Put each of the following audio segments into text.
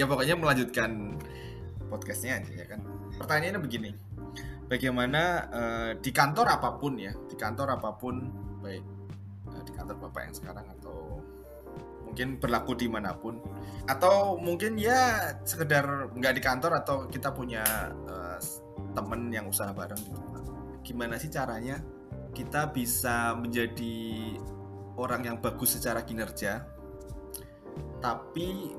ya pokoknya melanjutkan podcastnya aja ya kan? Pertanyaannya begini bagaimana uh, di kantor apa pun ya di kantor apa pun baik uh, di kantor bapak yang sekarang atau mungkin berlaku di mana pun atau mungkin ya sekedar nggak di kantor atau kita punya uh, temen yang usaha bareng gitu. Gimana sih caranya kita bisa menjadi orang yang bagus secara kinerja tapi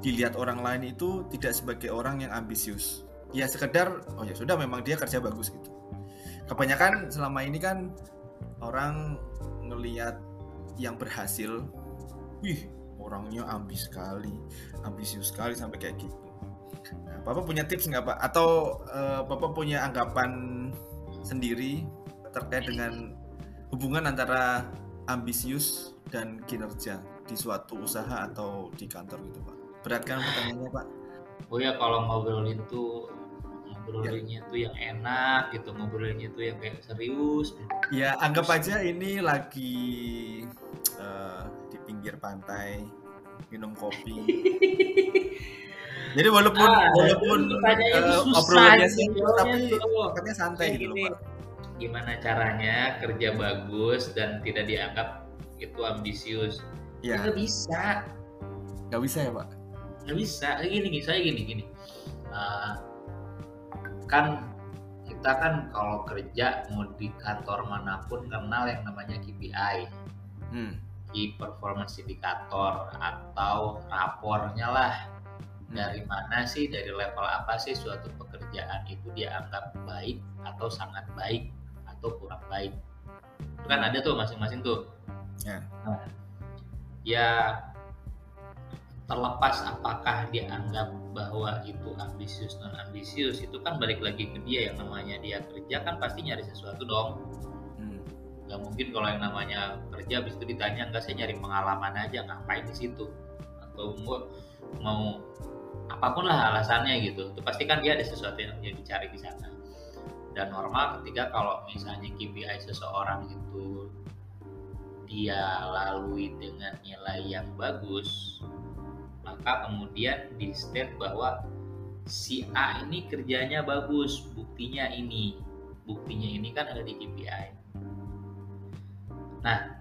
dilihat orang lain itu tidak sebagai orang yang ambisius. Ya sekedar oh ya sudah memang dia kerja bagus gitu. Kebanyakan selama ini kan orang ngelihat yang berhasil wih orangnya ambis sekali ambisius sekali sampai kayak gitu. Nah, bapak punya tips nggak pak? Atau uh, bapak punya anggapan sendiri terkait dengan hubungan antara ambisius dan kinerja di suatu usaha atau di kantor gitu pak berat kan pertanyaannya pak. Oh ya kalau ngobrolin tuh ngobrolinnya ya. tuh yang enak gitu ngobrolinnya tuh yang kayak serius. Ya anggap aja ini lagi uh, di pinggir pantai minum kopi. Jadi walaupun ah, walaupun uh, obrolannya sih tapi katanya santai gitu loh pak. gimana caranya kerja bagus dan tidak dianggap itu ambisius? Ya. Nggak bisa. Nggak bisa ya pak nggak bisa. Gini gini saya gini gini. Uh, kan kita kan kalau kerja mau di kantor mana pun kenal yang namanya KPI hmm. Key Performance Indicator atau rapornya lah. Hmm. dari mana sih dari level apa sih suatu pekerjaan itu dianggap baik atau sangat baik atau kurang baik? Itu kan ada tuh masing-masing tuh. Ya. Nah, ya terlepas apakah dia anggap bahwa itu ambisius non ambisius itu kan balik lagi ke dia yang namanya dia kerja kan pasti nyari sesuatu dong. Hmm. nggak mungkin kalau yang namanya kerja habis itu ditanya enggak saya nyari pengalaman aja ngapain di situ? Atau mau mau apa pun lah alasannya gitu. Itu pasti kan dia ada sesuatu yang dia dicari di sana. Dan normal ketika kalau misalnya KPI seseorang itu dia lalui dengan nilai yang bagus maka kemudian di state bahwa si A ini kerjanya bagus buktinya ini. Buktinya ini kan ada di KPI nah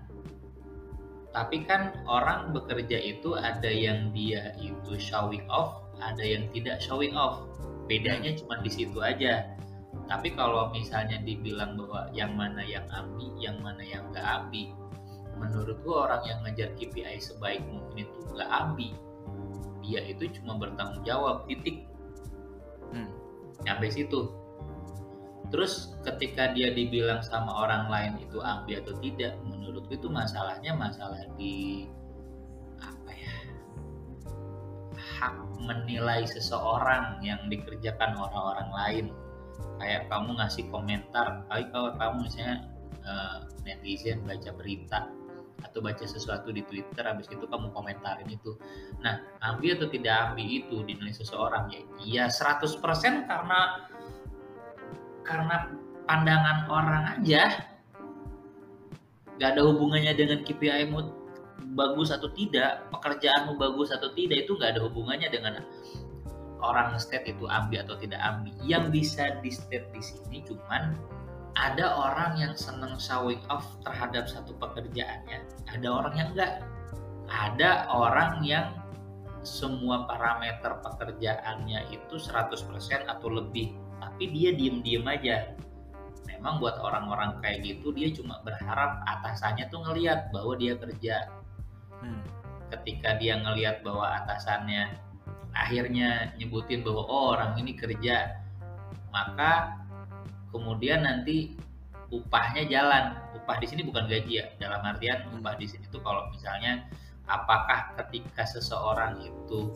tapi kan orang bekerja itu ada yang dia itu showing off ada yang tidak showing off. Bedanya cuma di situ aja. Tapi kalau misalnya dibilang bahwa yang mana yang ambi yang mana yang nggak ambi menurut gua orang yang ngejar KPI sebaik mungkin itu nggak ambi dia itu cuma bertanggung jawab titik. Hmm. sampai situ. Terus ketika dia dibilang sama orang lain itu ambi atau tidak menurutku itu masalahnya masalah di apa ya hak menilai seseorang yang dikerjakan orang-orang lain. Kayak kamu ngasih komentar kali kalau kamu misalnya uh, netizen baca berita atau baca sesuatu di Twitter habis itu kamu komentarin itu. Nah ambil atau tidak ambil itu dinilai seseorang. Ya iya 100% karena karena pandangan orang aja. Gak ada hubungannya dengan KPI mu bagus atau tidak pekerjaanmu bagus atau tidak itu gak ada hubungannya dengan orang state itu ambil atau tidak ambil. Yang bisa di state di sini cuman ada orang yang seneng showing off terhadap satu pekerjaannya ada orang yang enggak. Ada orang yang semua parameter pekerjaannya itu 100% atau lebih. Tapi dia diem-diem aja. Memang buat orang-orang kayak gitu dia cuma berharap atasannya tuh ngeliat bahwa dia kerja. Hmm. ketika dia ngeliat bahwa atasannya akhirnya nyebutin bahwa oh, orang ini kerja. Maka kemudian nanti upahnya jalan. Upah di sini bukan gaji ya. Dalam artian upah di sini tuh kalau misalnya apakah ketika seseorang itu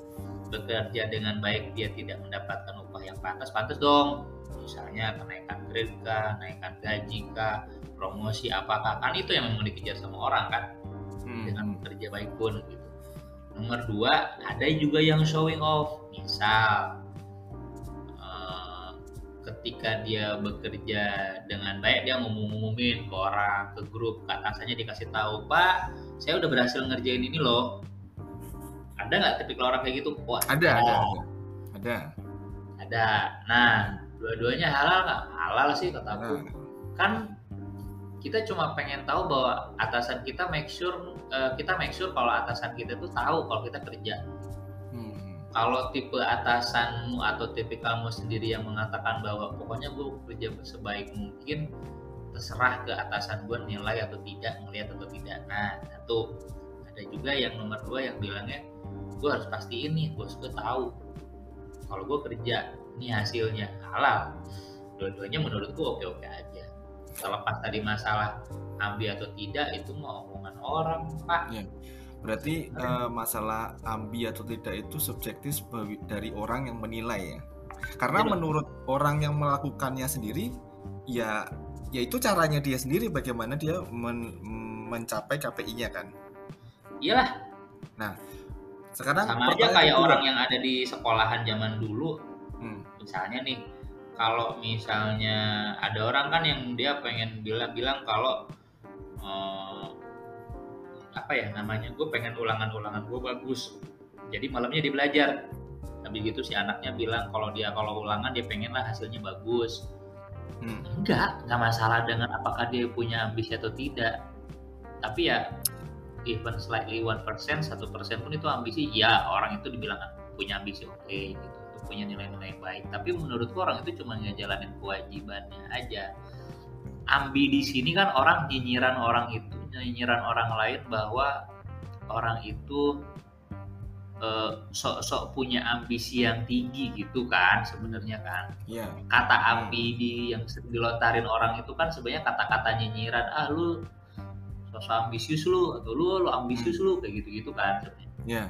bekerja dengan baik dia tidak mendapatkan upah yang pantas pantas dong. Misalnya kenaikan grade kah kenaikan gaji kah promosi apakah. Kan itu yang memang dikejar sama orang kan. Hmm. dengan bekerja baik pun gitu. Nomor dua, ada juga yang showing off. Misal, ketika dia bekerja dengan baik, dia ngomong-ngomongin ke orang, ke grup, ke atasannya dikasih tahu, Pak, saya udah berhasil ngerjain ini loh. Ada nggak tipikal orang kayak gitu? Wah ada ada ada. ada. Ada. Nah dua-duanya halal nggak? Halal sih kataku Nah, kan kita cuma pengen tahu bahwa atasan kita make sure eh, kita make sure kalau atasan kita tuh tahu kalau kita kerja kalau tipe atasanmu atau tipikalmu sendiri yang mengatakan bahwa pokoknya gue kerja sebaik mungkin terserah ke atasan gue nilai atau tidak melihat atau tidak. Nah satu ada juga yang nomor dua yang bilangnya gue harus pastiin nih bos gue tahu kalau gue kerja ini hasilnya halal. Dua-duanya menurut gue oke-oke aja. Terlepas tadi masalah ambil atau tidak itu mau omongan orang pak berarti eh, masalah ambi atau tidak itu subjektif dari orang yang menilai ya? Karena Iya. menurut orang yang melakukannya sendiri ya ya itu caranya dia sendiri bagaimana dia men- mencapai KPI-nya kan? Iyalah. Sekarang sama aja kayak orang yang ada di sekolahan zaman dulu. Hmm, misalnya nih kalau misalnya ada orang kan yang dia pengen bilang-bilang kalau eh, apa ya namanya gue pengen ulangan-ulangan gue bagus. Jadi malamnya dia belajar. Tapi gitu si anaknya bilang kalau dia kalau ulangan dia pengen lah hasilnya bagus. Hmm, enggak nggak masalah dengan apakah dia punya ambisi atau tidak. Tapi ya even slightly one percent satu persen pun itu ambisi. Ya orang itu dibilang punya ambisi oke gitu punya nilai-nilai baik. Tapi menurutku orang itu cuma ngejalanin kewajibannya aja ambi di sini kan orang nyinyiran orang itu nyinyiran orang lain bahwa orang itu eh, sok-sok punya ambisi yang tinggi gitu kan sebenarnya kan. Ya kata ambi di yang dilontarin orang itu kan sebenarnya kata-kata nyinyiran ah lu sosok ambisius lu atau lu lu ambisius lu kayak gitu-gitu kan sebenarnya. Ya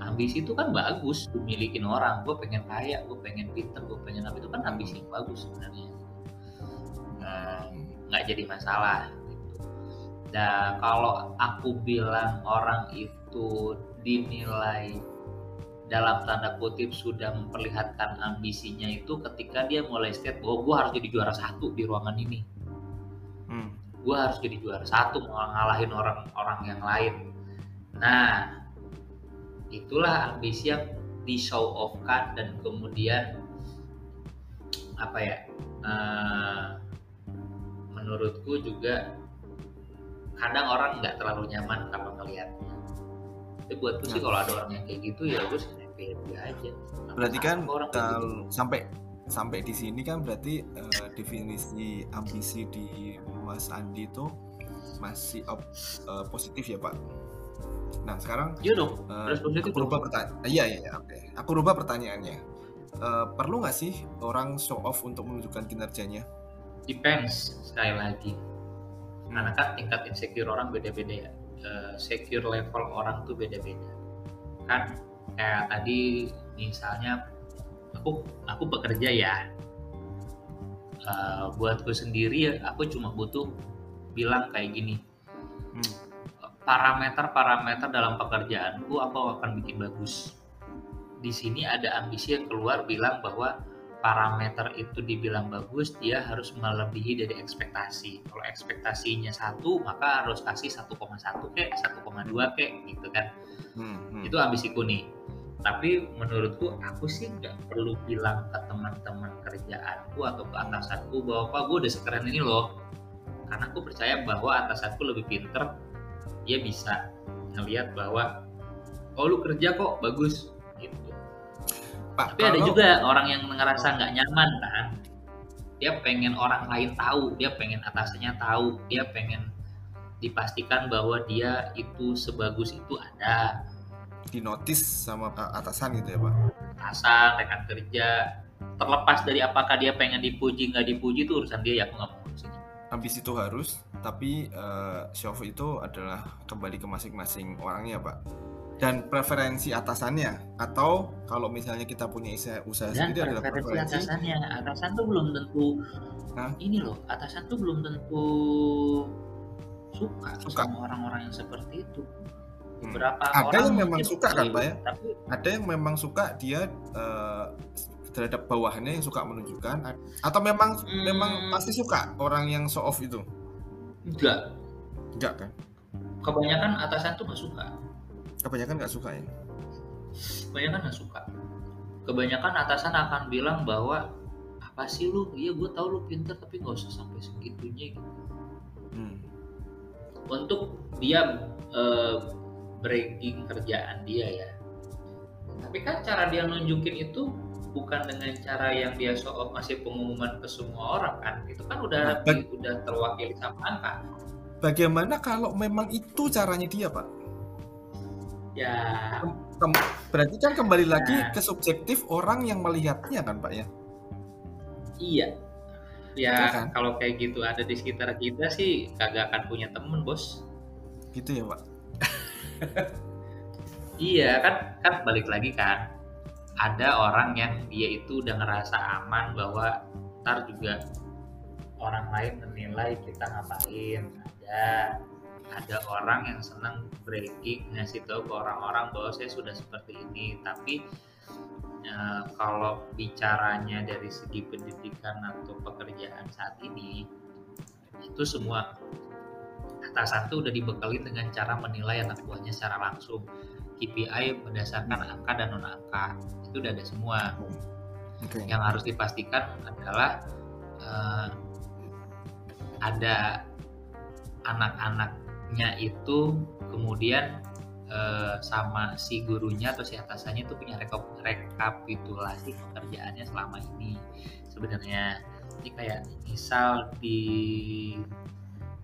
ambisi itu kan bagus dimilikin orang gue pengen kaya gue pengen pinter gue pengen apa itu kan ambisi yang bagus sebenarnya nggak jadi masalah gitu. Nah kalau aku bilang orang itu dinilai dalam tanda kutip sudah memperlihatkan ambisinya itu ketika dia mulai state bahwa gue harus jadi juara satu di ruangan ini. Hmm, gue harus jadi juara satu mau ngalahin orang-orang yang lain. Nah itulah ambisi yang di show off kan dan kemudian apa ya eh, menurutku juga kadang orang nggak terlalu nyaman kalau ngelihatnya tapi buatku sih Nah. kalau ada orang yang kayak gitu ya gue happy happy aja berarti kan orang kayak gitu. kalau sampai sampai di sini kan berarti eh, definisi ambisi di Mas Andi itu masih op- eh, positif ya Pak. Nah sekarang eh, harus positif aku rubah pertanyaan. Iya iya iya, oke. Aku rubah pertanyaannya. Eh, perlu nggak sih orang show off untuk menunjukkan kinerjanya? Depends sekali lagi. Karena kan tingkat insecure orang beda-beda ya? Eh, secure level orang tuh beda-beda. Kan kayak tadi misalnya aku aku bekerja ya. Eh, buatku sendiri aku cuma butuh bilang kayak gini. Hmm. parameter-parameter dalam pekerjaanku aku akan bikin bagus. Di sini ada ambisi yang keluar bilang bahwa parameter itu dibilang bagus dia harus melebihi dari ekspektasi. Kalau ekspektasinya satu maka harus kasih 1,1 kek 1,2 kek gitu kan. Hmm, hmm. itu ambisiku nih. Tapi menurutku aku sih nggak perlu bilang ke teman-teman kerjaanku atau ke atasanku bahwa pak gue udah sekeren ini loh. Karena aku percaya bahwa atasanku lebih pinter dia bisa ngelihat bahwa oh lu kerja kok bagus Pak, tapi ada juga orang yang ngerasa nggak nyaman kan? Dia pengen orang lain tahu dia pengen atasannya tahu dia pengen dipastikan bahwa dia itu sebagus itu ada. Di notice sama eh, atasan gitu ya Pak. atasan rekan kerja. Terlepas dari apakah dia pengen dipuji nggak dipuji itu urusan dia ya aku nggak mau Ambisi itu harus, tapi eh, show itu adalah kembali ke masing-masing orangnya Pak. Dan preferensi atasannya atau kalau misalnya kita punya usaha, dan sendiri adalah preferensi atasannya atasan tuh belum tentu Hah? ini loh atasan tuh belum tentu suka, Suka. sama orang-orang yang seperti itu Hmm. beberapa Ada orang yang memang suka kan, Pak, ya? tapi ada yang memang suka dia eh, terhadap bawahannya yang suka menunjukkan atau memang Hmm. memang pasti suka orang yang show off itu enggak enggak kan kebanyakan atasan tuh nggak suka kebanyakan nggak suka ya kebanyakan nggak suka. Kebanyakan atasan akan bilang bahwa apa sih lu? Iya gue tahu lu pinter tapi nggak usah sampai segitunya gitu. Hmm. untuk dia eh, breaking kerjaan dia ya. Tapi kan cara dia nunjukin itu bukan dengan cara yang dia show off ngasih pengumuman ke semua orang kan? Itu kan udah Nah, udah terwakili sama angka Bagaimana kalau memang itu caranya dia, Pak? Ya Kem- berarti kan kembali lagi Nah. ke subjektif orang yang melihatnya kan, Pak ya? iya ya Betul kan? kalau kayak gitu ada di sekitar kita sih kagak akan punya temen bos Gitu ya, Pak. Iya kan kan balik lagi kan ada orang yang dia itu udah ngerasa aman bahwa ntar juga orang lain menilai kita ngapain ada ada orang yang senang breaking ngasih tahu ke orang-orang bahwa saya sudah seperti ini. Tapi eh, kalau bicaranya dari segi pendidikan atau pekerjaan saat ini itu semua atasan tuh udah dibekali dengan cara menilai anak buahnya secara langsung. KPI berdasarkan angka dan non angka itu udah ada semua. Oke. yang harus dipastikan adalah eh, ada anak-anaknya itu kemudian eh, sama si gurunya atau si atasannya itu punya rekap- rekapitulasi pekerjaannya selama ini sebenarnya ini kayak misal di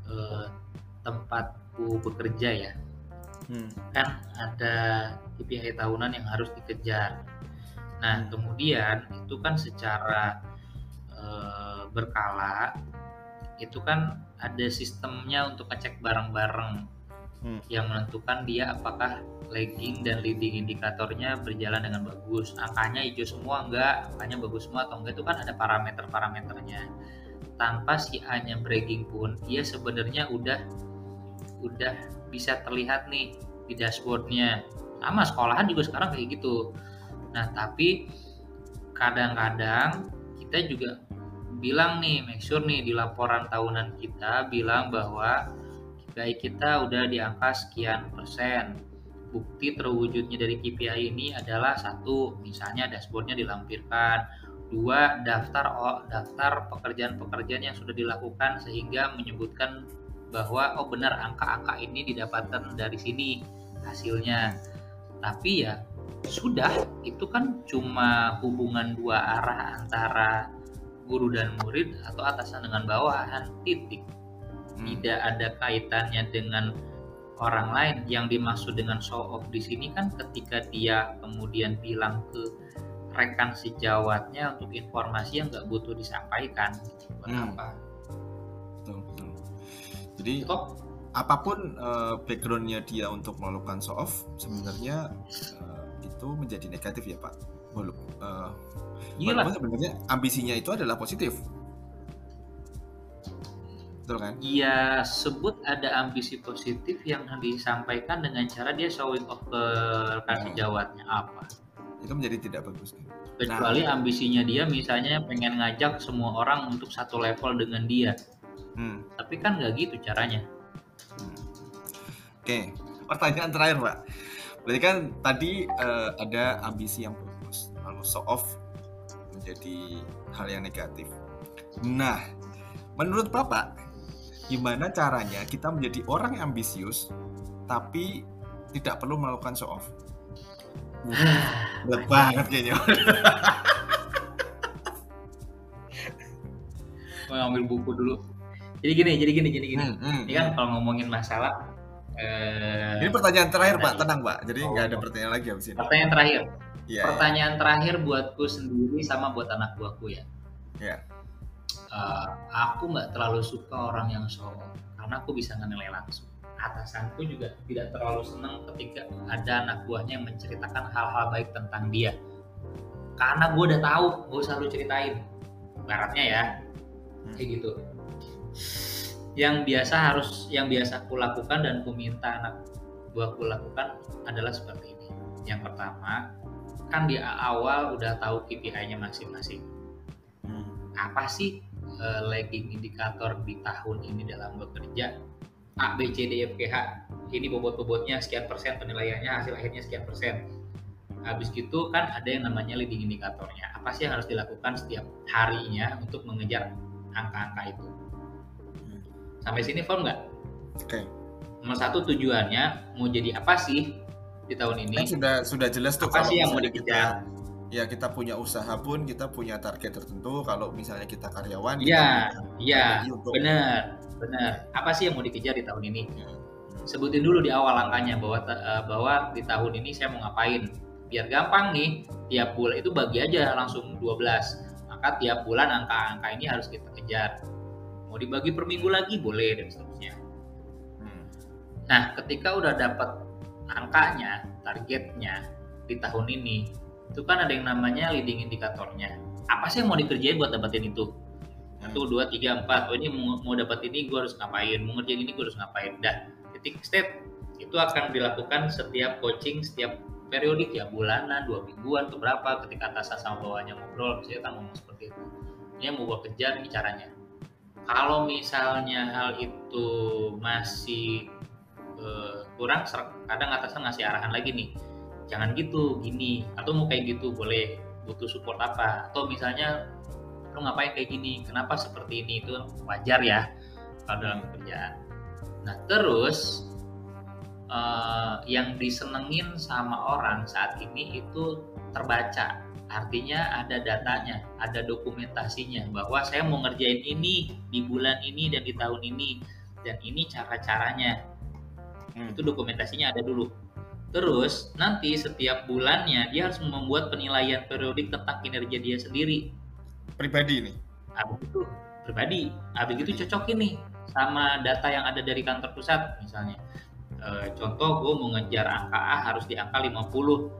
eh, tempatku bekerja ya Hmm. kan ada KPI tahunan yang harus dikejar. Nah, Hmm. kemudian itu kan secara eh, berkala itu kan ada sistemnya untuk ngecek bareng-bareng Hmm. yang menentukan dia apakah lagging dan leading indikatornya berjalan dengan bagus. Angkanya hijau semua enggak, angkanya bagus semua atau enggak itu kan ada parameter-parameternya. Tanpa si A-nya breaking pun dia sebenarnya udah udah bisa terlihat nih di dashboardnya sama sekolahan juga sekarang kayak gitu nah tapi kadang-kadang kita juga bilang nih make sure nih di laporan tahunan kita bilang bahwa KPI kita udah di angka sekian persen. Bukti terwujudnya dari KPI ini adalah satu misalnya dashboardnya dilampirkan. Dua daftar oh, daftar pekerjaan-pekerjaan yang sudah dilakukan sehingga menyebutkan bahwa oh benar angka-angka ini didapatkan dari sini hasilnya. Tapi ya sudah itu kan cuma hubungan dua arah antara guru dan murid atau atasan dengan bawahan titik Hmm. tidak ada kaitannya dengan orang lain yang dimaksud dengan show off di sini kan ketika dia kemudian bilang ke rekan sejawatnya untuk informasi yang nggak butuh disampaikan buat Hmm. apa Betul, betul. Jadi toh apa pun eh, backgroundnya dia untuk melakukan show off sebenarnya eh, itu menjadi negatif ya Pak. Walaupun eh, walaupun sebenarnya ambisinya itu adalah positif. Betul kan? Iya, sebut ada ambisi positif yang disampaikan dengan cara dia showing off ke rekan Hmm. sejawatnya apa. Itu menjadi tidak bagus. kan? Kecuali ambisinya dia misalnya pengen ngajak semua orang untuk satu level dengan dia. Hmm. Tapi kan nggak gitu caranya. Hmm. Oke, pertanyaan terakhir Pak. Berarti kan tadi eh, ada ambisi yang lalu show off menjadi hal yang negatif. Nah, menurut Bapak, gimana caranya kita menjadi orang yang ambisius tapi tidak perlu melakukan show off? Berat banget kayaknya. Mau ngambil buku dulu. Jadi gini, jadi gini, jadi gini. Hmm, hmm, Ini kan kalau ngomongin masalah eh, Ini pertanyaan terakhir Pak, tenang Pak. Jadi nggak ada Oh. pertanyaan lagi habis ini. pertanyaan terakhir. Iya, Pertanyaan terakhir buatku sendiri sama buat anak buahku ya. Iya. Eh, aku nggak terlalu suka orang yang off, karena aku bisa menilai langsung. Atasanku juga tidak terlalu senang ketika ada anak buahnya yang menceritakan hal-hal baik tentang dia. Karena gue udah tahu, gak usah lu ceritain. Baratnya ya, Hmm. kayak gitu. Yang biasa harus, yang biasa aku lakukan dan ku minta anak buahku lakukan adalah seperti ini. Yang pertama, kan di awal udah tahu KPI-nya masing-masing. Hmm. apa sih eh, lagging indikator di tahun ini dalam bekerja? A, B, C, D, E, F, G, H. Ini bobot-bobotnya sekian persen penilaiannya hasil akhirnya sekian persen. Habis gitu kan ada yang namanya leading indikatornya apa sih yang harus dilakukan setiap harinya untuk mengejar angka-angka itu? Sampai sini form nggak? Oke. Okay. nomor satu tujuannya mau jadi apa sih di tahun ini kan sudah sudah jelas tuh apa sih yang mau dikejar ya kita punya usaha pun kita punya target tertentu kalau misalnya kita karyawan Iya, kita iya, strategi untuk- benar, benar. Apa sih yang mau dikejar di tahun ini? Ya. Sebutin dulu di awal angkanya bahwa eh, bahwa di tahun ini saya mau ngapain. Biar gampang nih, tiap bulan itu bagi aja langsung 12. Maka tiap bulan angka-angka ini harus kita kejar. Mau dibagi per minggu lagi boleh dan seterusnya. Hmm. Nah, ketika udah dapat angkanya, targetnya di tahun ini, itu kan ada yang namanya leading indikatornya. Apa sih yang mau dikerjain buat dapetin itu? Satu, dua, tiga, empat. Oh ini mau, mau dapat ini gue harus ngapain? Mau ngerjain ini gue harus ngapain? Dah, titik step itu akan dilakukan setiap coaching, setiap periodik ya bulanan, dua mingguan, atau berapa ketika atasan sama bawahnya ngobrol, misalnya kan ngomong seperti itu. Ini yang mau gue kejar, ini caranya. Kalau misalnya hal itu masih eh, kurang, ser- kadang atasan ngasih arahan lagi nih, jangan gitu, gini, atau mau kayak gitu boleh, butuh support apa, atau misalnya lu ngapain kayak gini, kenapa seperti ini? Itu wajar ya kalau dalam pekerjaan. Nah terus eh, yang disenengin sama orang saat ini itu terbaca, artinya ada datanya, ada dokumentasinya bahwa saya mau ngerjain ini di bulan ini dan di tahun ini dan ini cara-caranya Hmm. itu dokumentasinya ada dulu. Terus nanti setiap bulannya dia harus membuat penilaian periodik tentang kinerja dia sendiri. pribadi nih Habis itu pribadi, habis itu cocokin nih sama data yang ada dari kantor pusat misalnya. Eh, contoh gue mau ngejar angka A harus di angka 50.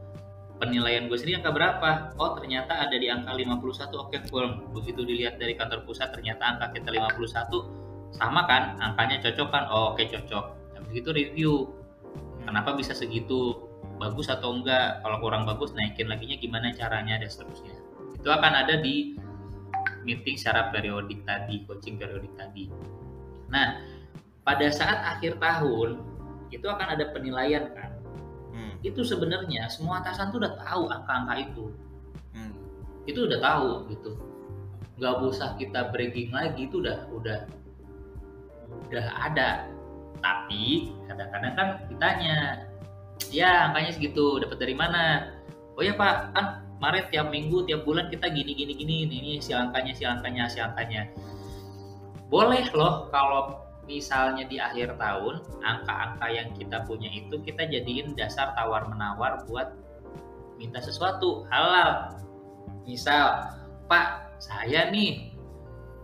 Penilaian gue sendiri angka berapa? Oh ternyata ada di angka 51. Oke full. Begitu dilihat dari kantor pusat ternyata angka kita 51 sama kan? Angkanya cocok kan? Oh, oke cocok. Itu review. Kenapa bisa segitu? Bagus atau enggak? Kalau kurang bagus naikin laginya gimana caranya dan seterusnya. Itu akan ada di meeting secara periodik tadi coaching periodik tadi. Nah pada saat akhir tahun itu akan ada penilaian kan? Hmm. itu sebenarnya semua atasan tuh udah tahu angka-angka itu. Hmm. itu udah tahu gitu. Nggak usah kita bragging lagi itu udah udah udah ada tapi kadang-kadang kan ditanya ya angkanya segitu dapat dari mana? Oh ya pak kan kemarin tiap minggu tiap bulan kita gini gini gini ini, ini si angkanya si angkanya si angkanya. Boleh loh kalau misalnya di akhir tahun angka-angka yang kita punya itu kita jadiin dasar tawar menawar buat minta sesuatu halal. Misal pak saya nih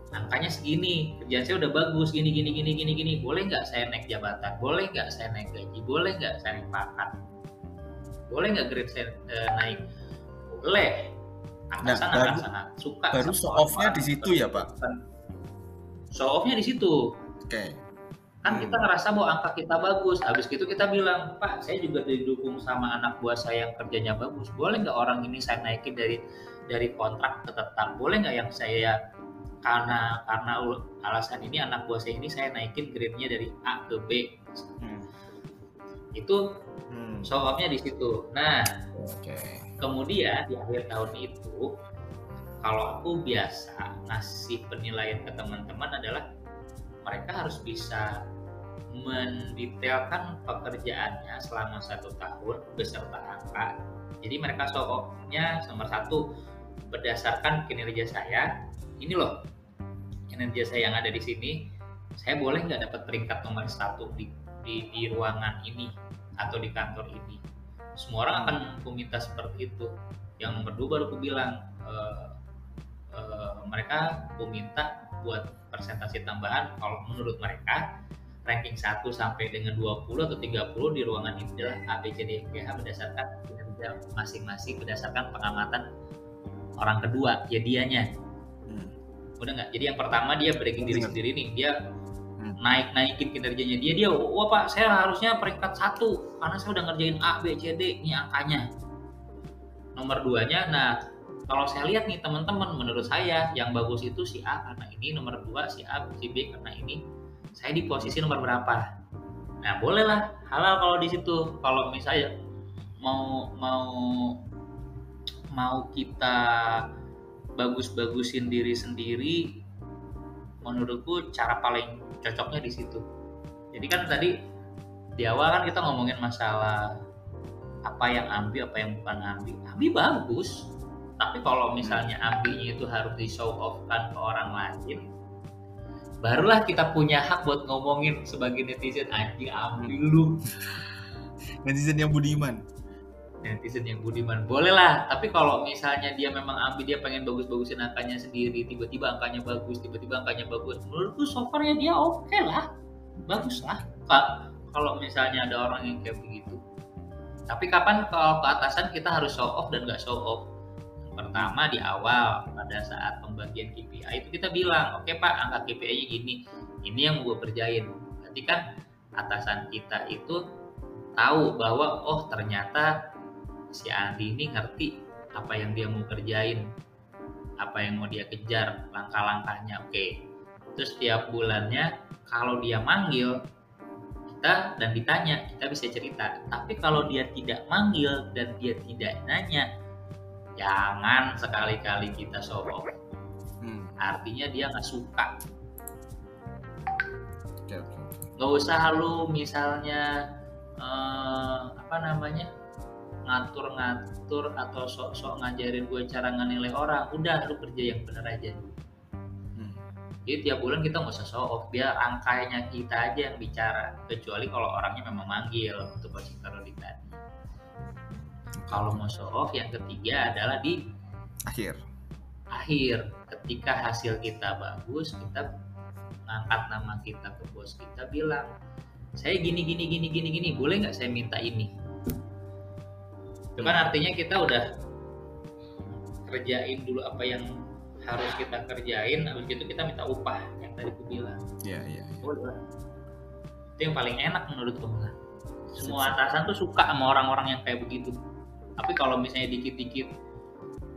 angkanya segini kerjaan saya udah bagus gini gini gini gini gini. Boleh nggak saya naik jabatan? Boleh nggak saya naik gaji? Boleh nggak saya naik pangkat boleh nggak grade saya eh, naik? Boleh. Atasan Nah, akan baru- sangat suka baru show off-nya di situ seperti ya, Pak? show off-nya di situ. Oke. Kan Hmm. kita ngerasa bahwa angka kita bagus. Habis itu kita bilang pak saya juga didukung sama anak buah saya yang kerjanya bagus. Boleh nggak orang ini saya naikin dari dari kontrak ke tetap? Boleh nggak yang saya karena karena alasan ini anak buah saya ini saya naikin grade-nya dari A ke B Hmm. itu Hmm. show off-nya di situ nah oke kemudian di akhir tahun itu kalau aku biasa ngasih penilaian ke teman-teman adalah mereka harus bisa mendetailkan pekerjaannya selama satu tahun beserta angka jadi mereka show off-nya nomor satu berdasarkan kinerja saya ini loh kinerja saya yang ada di sini saya boleh nggak dapat peringkat nomor satu di, di, di ruangan ini atau di kantor ini? Semua orang akan aku minta seperti itu. Yang nomor dua baru aku bilang eh, eh, mereka aku minta buat presentasi tambahan. Kalau menurut mereka ranking 1 sampai dengan 20 atau 30 di ruangan ini adalah A, B, C, D, E, berdasarkan kinerja masing-masing berdasarkan pengamatan orang kedua ya dianya. Hmm. Udah nggak? Jadi yang pertama dia breaking diri sendiri nih. Dia Hmm. naik naikin kinerjanya dia. Dia wah pak saya harusnya peringkat satu karena saya udah ngerjain A B C D ini angkanya. Nomor duanya nah kalau saya lihat nih teman-teman menurut saya yang bagus itu si A karena ini nomor dua si A si B karena ini. Saya di posisi nomor berapa? Nah bolehlah. Halal kalau di situ. Kalau misalnya mau mau mau kita bagus-bagusin diri sendiri menurutku cara paling cocoknya di situ. Jadi kan tadi di awal kan kita ngomongin masalah apa yang ambi apa yang bukan ambi ambi bagus tapi kalau misalnya ambinya itu harus di show off kan ke orang lain barulah kita punya hak buat ngomongin sebagai netizen anjing ambil lu. Netizen yang budiman netizen yang budiman. Boleh lah tapi kalau misalnya dia memang ambil dia pengen bagus-bagusin angkanya sendiri tiba-tiba angkanya bagus tiba-tiba angkanya bagus menurutku so far ya dia oke okay lah. Bagus lah. Kak, kalau misalnya ada orang yang kayak begitu. Tapi kapan kalau ke atasan kita harus show off dan nggak show off? Pertama di awal pada saat pembagian KPI itu kita bilang oke okay, pak angka KPI-nya gini ini yang gue kerjain. Nanti kan atasan kita itu tahu bahwa oh ternyata si Andi ini ngerti apa yang dia mau kerjain apa yang mau dia kejar langkah-langkahnya oke. Terus tiap bulannya kalau dia manggil kita dan ditanya kita bisa cerita. Tapi kalau dia tidak manggil dan dia tidak nanya jangan sekali-kali kita off hmm. artinya dia nggak suka. Nggak usah lu misalnya eh, apa namanya ngatur-ngatur atau sok-sok ngajarin gue cara nganilai orang udah lu kerja yang bener aja. Hmm. jadi tiap bulan kita nggak usah show off biar angkanya kita aja yang bicara kecuali kalau orangnya memang manggil untuk taruh di tadi kalau mau show off yang ketiga adalah di akhir. Akhir ketika hasil kita bagus kita ngangkat nama kita ke bos kita bilang saya gini gini gini gini gini boleh nggak saya minta ini itu kan artinya kita udah kerjain dulu apa yang harus kita kerjain habis itu kita minta upah yang tadi aku bilang. Iya iya ya. itu yang paling enak menurut kamu semua atasan tuh suka sama orang-orang yang kayak begitu. Tapi kalau misalnya dikit-dikit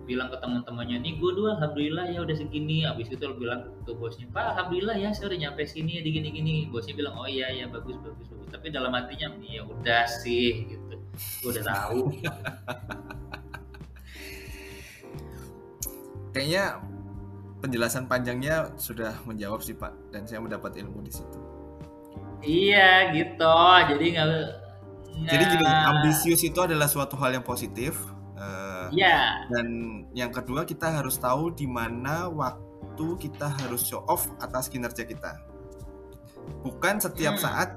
bilang ke teman-temannya nih gue dua alhamdulillah ya udah segini. Habis itu lo bilang ke bosnya pak alhamdulillah ya saya udah nyampe sini ya di gini gini bosnya bilang oh iya ya bagus bagus bagus. Tapi dalam hatinya ya udah sih gitu gue udah tahu. Kayaknya penjelasan panjangnya sudah menjawab sih pak. Dan saya mendapat ilmu di situ. Iya gitu. Jadi nggak jadi gini ambisius itu adalah suatu hal yang positif uh, yeah. dan yang kedua kita harus tahu di mana waktu kita harus show off atas kinerja kita. Bukan setiap hmm. saat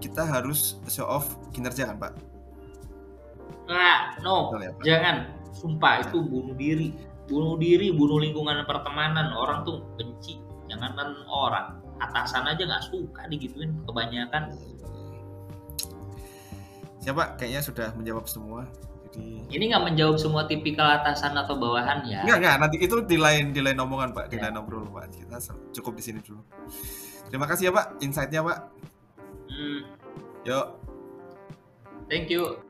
kita harus show off kinerja kan pak Enggak, no, ya, jangan. Sumpah itu bunuh diri, bunuh diri, bunuh lingkungan pertemanan. Orang tuh benci, jangankan orang, atasan aja nggak suka digituin kebanyakan. Siapa? Kayaknya sudah menjawab semua. Jadi ini nggak menjawab semua tipikal atasan atau bawahan ya? Nggak nggak. Nanti itu di lain di lain omongan pak, di ya. lain obrol pak. Kita cukup di sini dulu. Terima kasih ya pak, insightnya pak. Hmm. Yuk. Thank you.